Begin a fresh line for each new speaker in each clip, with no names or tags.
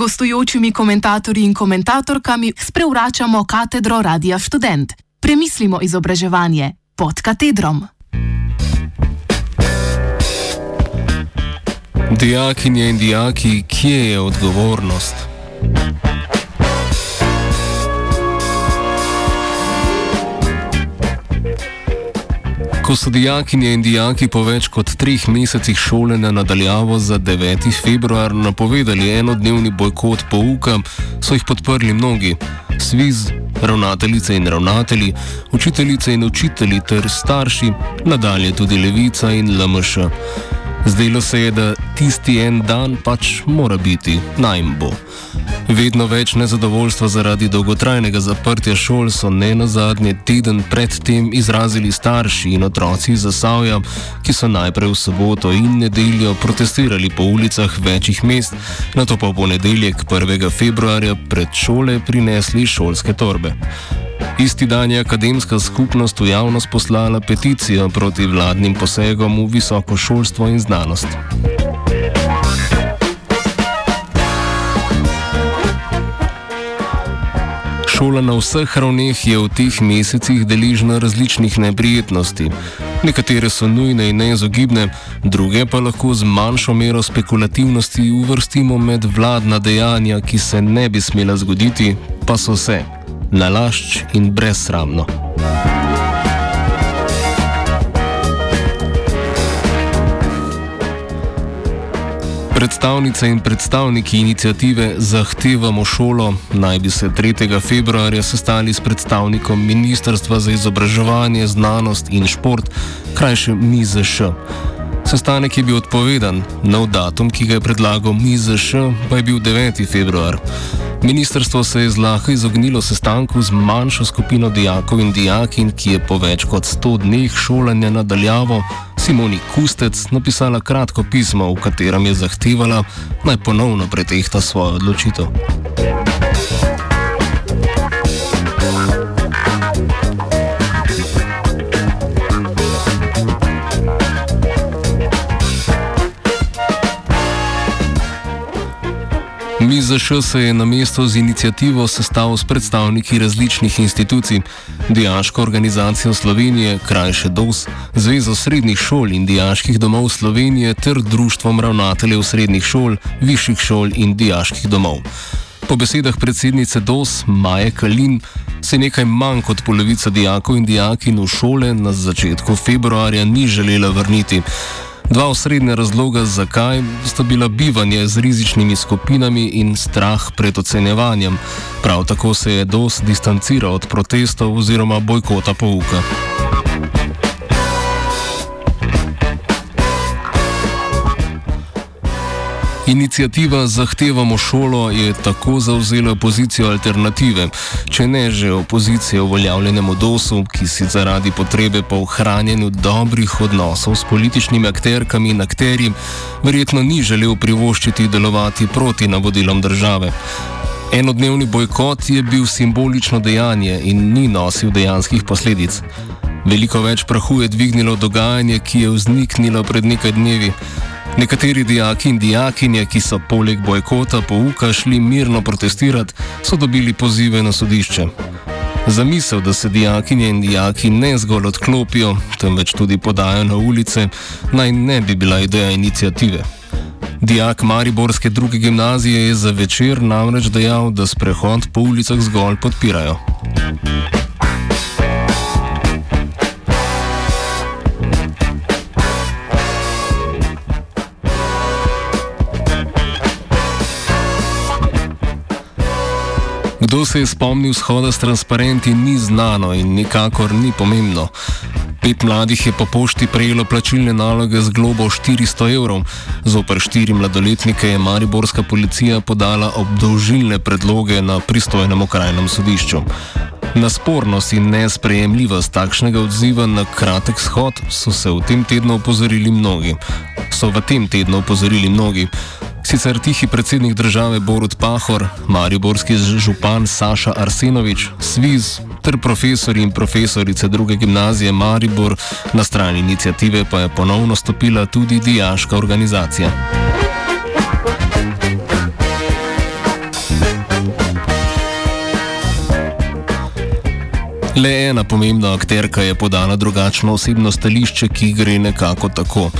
gostujočimi komentatorji in komentatorkami sprevračamo katedro Radia Student. Premislimo izobraževanje pod katedrom.
Dijakinje in dijaki, kje je odgovornost? Ko so dijakinje in dijaki po več kot treh mesecih šolanja nadaljavo za 9. februar napovedali enodnevni bojkot pouka, so jih podprli mnogi. Sviz, ravnateljice in ravnatelji, učiteljice in učitelji ter starši, nadalje tudi levica in LMŠ. Zdelo se je, da tisti en dan pač mora biti, naj jim bo. Vedno več nezadovoljstva zaradi dolgotrajnega zaprtja šol so ne na zadnje teden predtem izrazili starši in otroci iz Zasavja, ki so najprej v soboto in nedeljo protestirali po ulicah večjih mest, na to pa v ponedeljek 1. februarja pred šole prinesli šolske torbe. Isti dan je akademska skupnost v javnost poslala peticijo proti vladnim posegom v visoko šolstvo in znanost. Šola na vseh ravneh je v teh mesecih deležna različnih neprijetnosti. Nekatere so nujne in neizogibne, druge pa lahko z manjšo mero spekulativnosti uvrstimo med vladna dejanja, ki se ne bi smela zgoditi, pa so se nalašč in brezsramno. Predstavnice in predstavniki inicijative Zahtevamo šolo naj bi se 3. februarja sestali s predstavnikom Ministrstva za izobraževanje, znanost in šport, krajše MIZŠ. Sestanek je bil odpovedan, nov datum, ki ga je predlagal MIZŠ, pa je bil 9. februar. Ministrstvo se je zlahka izognilo sestanku z manjšo skupino dijakov in dijakin, ki je po več kot 100 dneh šolanja nadaljavo Simoni Kustec napisala kratko pismo, v katerem je zahtevala, naj ponovno pretehta svojo odločitev. MIZŠ se je na mesto z inicijativo sestavil s predstavniki različnih institucij, Dijaško organizacijo Slovenije, krajše DOS, Zvezo srednjih šol in dijaških domov Slovenije ter Društvom ravnateljev srednjih šol, višjih šol in dijaških domov. Po besedah predsednice DOS Maje Kalin se nekaj manj kot polovica dijakov in dijakin v šole na začetku februarja ni želela vrniti. Dva osrednja razloga, zakaj sta bila bivanje z rizičnimi skupinami in strah pred ocenjevanjem. Prav tako se je DOS distanciral od protestov oziroma bojkota pouka. Inicijativa Zahtevamo šolo je tako zauzela pozicijo alternative, če ne že opozicije uveljavljenemu DOS-u, ki si zaradi potrebe po ohranjanju dobrih odnosov s političnimi akterkami in akterji verjetno ni želel privoščiti delovati proti navodilom države. Enodnevni bojkot je bil simbolično dejanje in ni nosil dejanskih posledic. Veliko več prahu je dvignilo dogajanje, ki je vzniknilo pred nekaj dnevi. Nekateri dijaki in dijakinje, ki so poleg bojkota pouka šli mirno protestirati, so dobili pozive na sodišče. Zamisel, da se dijakinje in dijaki ne zgolj odklopijo, temveč tudi podajo na ulice, naj ne bi bila ideja inicijative. Dijak Mariborske druge gimnazije je za večer namreč dejal, da sprehod po ulicah zgolj podpirajo. Kdo se je spomnil shoda s transparenti, ni znano in nikakor ni pomembno. Pet mladih je po pošti prejelo plačilne naloge z globo 400 evrov. Zoper štiri mladoletnike je mariborska policija podala obdolžilne predloge na pristojnem okrajnem sodišču. Na spornost in nesprejemljivost takšnega odziva na kratek shod so se v tem tednu opozorili mnogi. So v tem tednu opozorili mnogi. Sicer tihi predsednik države Borut Pahor, mariborski župan Saša Arsenovič, Sviz ter profesori in profesorice druge gimnazije Maribor, na strani inicijative pa je ponovno stopila tudi dijaška organizacija. Le ena pomembna akterka je podala drugačno osebno stališče, ki gre nekako tako.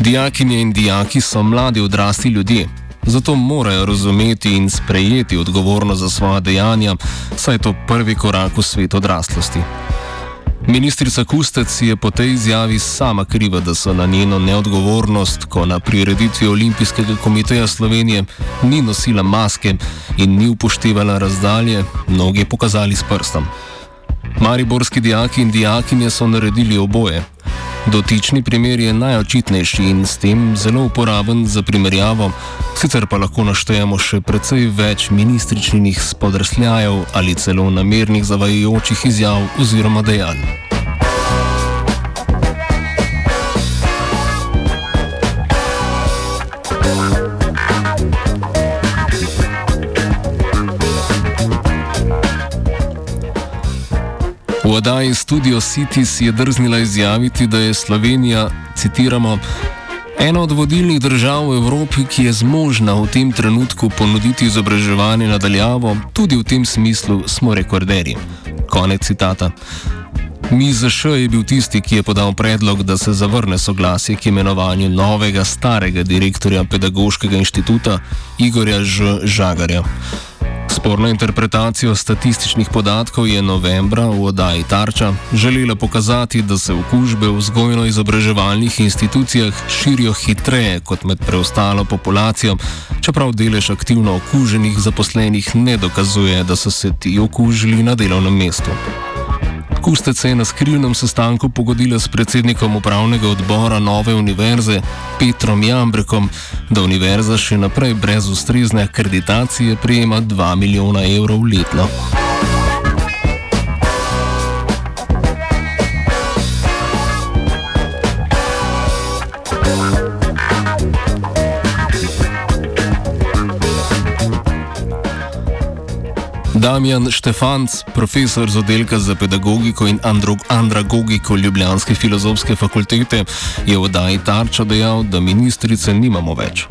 Dijakinje in dijaki so mladi odrasli ljudje, zato morajo razumeti in sprejeti odgovornost za svoje dejanja, saj je to prvi korak v svet odraslosti. Ministrica Kustec je po tej izjavi sama kriva, da so na njeno neodgovornost, ko na prireditvi Olimpijskega komiteja Slovenije ni nosila maske in ni upoštevala razdalje, mnogi pokazali s prstom. Mariborski dijaki in dijakinje so naredili oboje. Dotični primer je najočitnejši in s tem zelo uporaben za primerjavo, sicer pa lahko naštejemo še precej več ministričnih spodrsljajev ali celo namernih zavajajočih izjav oziroma dejanj. Oddaji Studio City si je drznila izjaviti, da je Slovenija, citiramo, ena od vodilnih držav v Evropi, ki je zmožna v tem trenutku ponuditi izobraževanje nadaljavo, tudi v tem smislu smo rekorderji. Konec citata. MIZŠ je bil tisti, ki je podal predlog, da se zavrne soglasje k imenovanju novega starega direktorja Pedagoškega inštituta Igorja Ž. Žagarja. Sporno interpretacijo statističnih podatkov je novembra v oddaji Tarča želela pokazati, da se okužbe v vzgojno-izobraževalnih institucijah širijo hitreje kot med preostalo populacijo, čeprav delež aktivno okuženih zaposlenih ne dokazuje, da so se ti okužili na delovnem mestu. Kustec se je na skrivnem sestanku pogodila s predsednikom upravnega odbora Nove univerze Petrom Jambrekom, da univerza še naprej brez ustrezne akreditacije prejema 2 milijona evrov letno. Damjan Štefanc, profesor z oddelka za pedagogiko in andragogiko Ljubljanske filozofske fakultete, je v oddaji Tarča dejal, da ministrice nimamo več.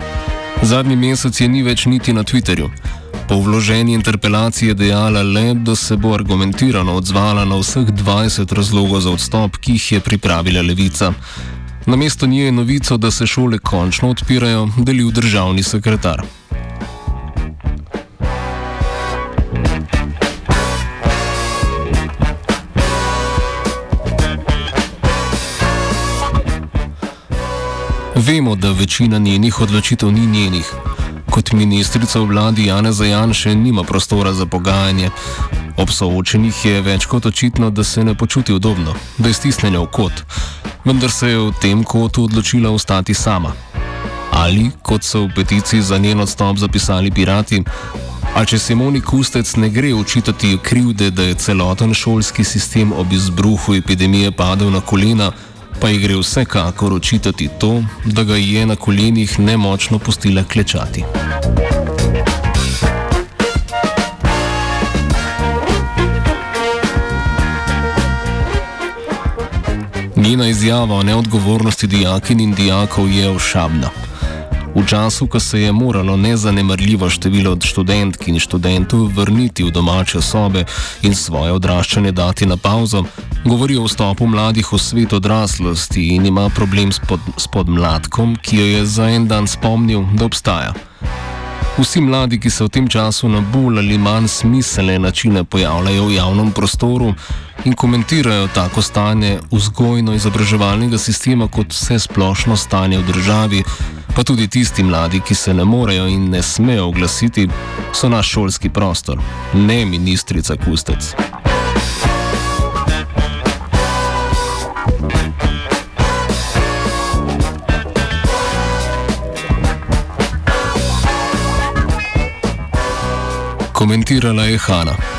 Zadnji mesec je ni več niti na Twitterju. Po vloženi interpelaciji je dejala le, da se bo argumentirano odzvala na vseh 20 razlogov za odstop, ki jih je pripravila levica. Na mesto nje je novico, da se šole končno odpirajo, delil državni sekretar. Vemo, da večina njenih odločitev ni njenih. Kot ministrica v vladi Jana Zajan še nima prostora za pogajanje. Ob soočenih je več kot očitno, da se ne počuti udobno, da je stisnjena v kot, vendar se je v tem kotu odločila ostati sama. Ali, kot so v peticiji za njen odstop zapisali pirati, a če Simoni Kustec ne gre učitati krivde, da je celoten šolski sistem ob izbruhu epidemije padel na kolena, pa ji gre vsekakor očitati to, da ga je na kolenih nemočno pustila klečati. Njena izjava o neodgovornosti dijakin in dijakov je ošabna. V času, ko se je moralo nezanemrljivo število študentk in študentov vrniti v domače sobe in svoje odraščanje dati na pauzo, govori o vstopu mladih v svet odraslosti in ima problem s, pod, s podmladkom, ki jo je za en dan spomnil, da obstaja. Vsi mladi, ki se v tem času na bolj ali manj smiselne načine pojavljajo v javnem prostoru in komentirajo tako stanje vzgojno-izobraževalnega sistema kot vse splošno stanje v državi, pa tudi tisti mladi, ki se ne morejo in ne smejo oglasiti, so naš šolski prostor, ne ministrica Kustec. commentirala la Hana.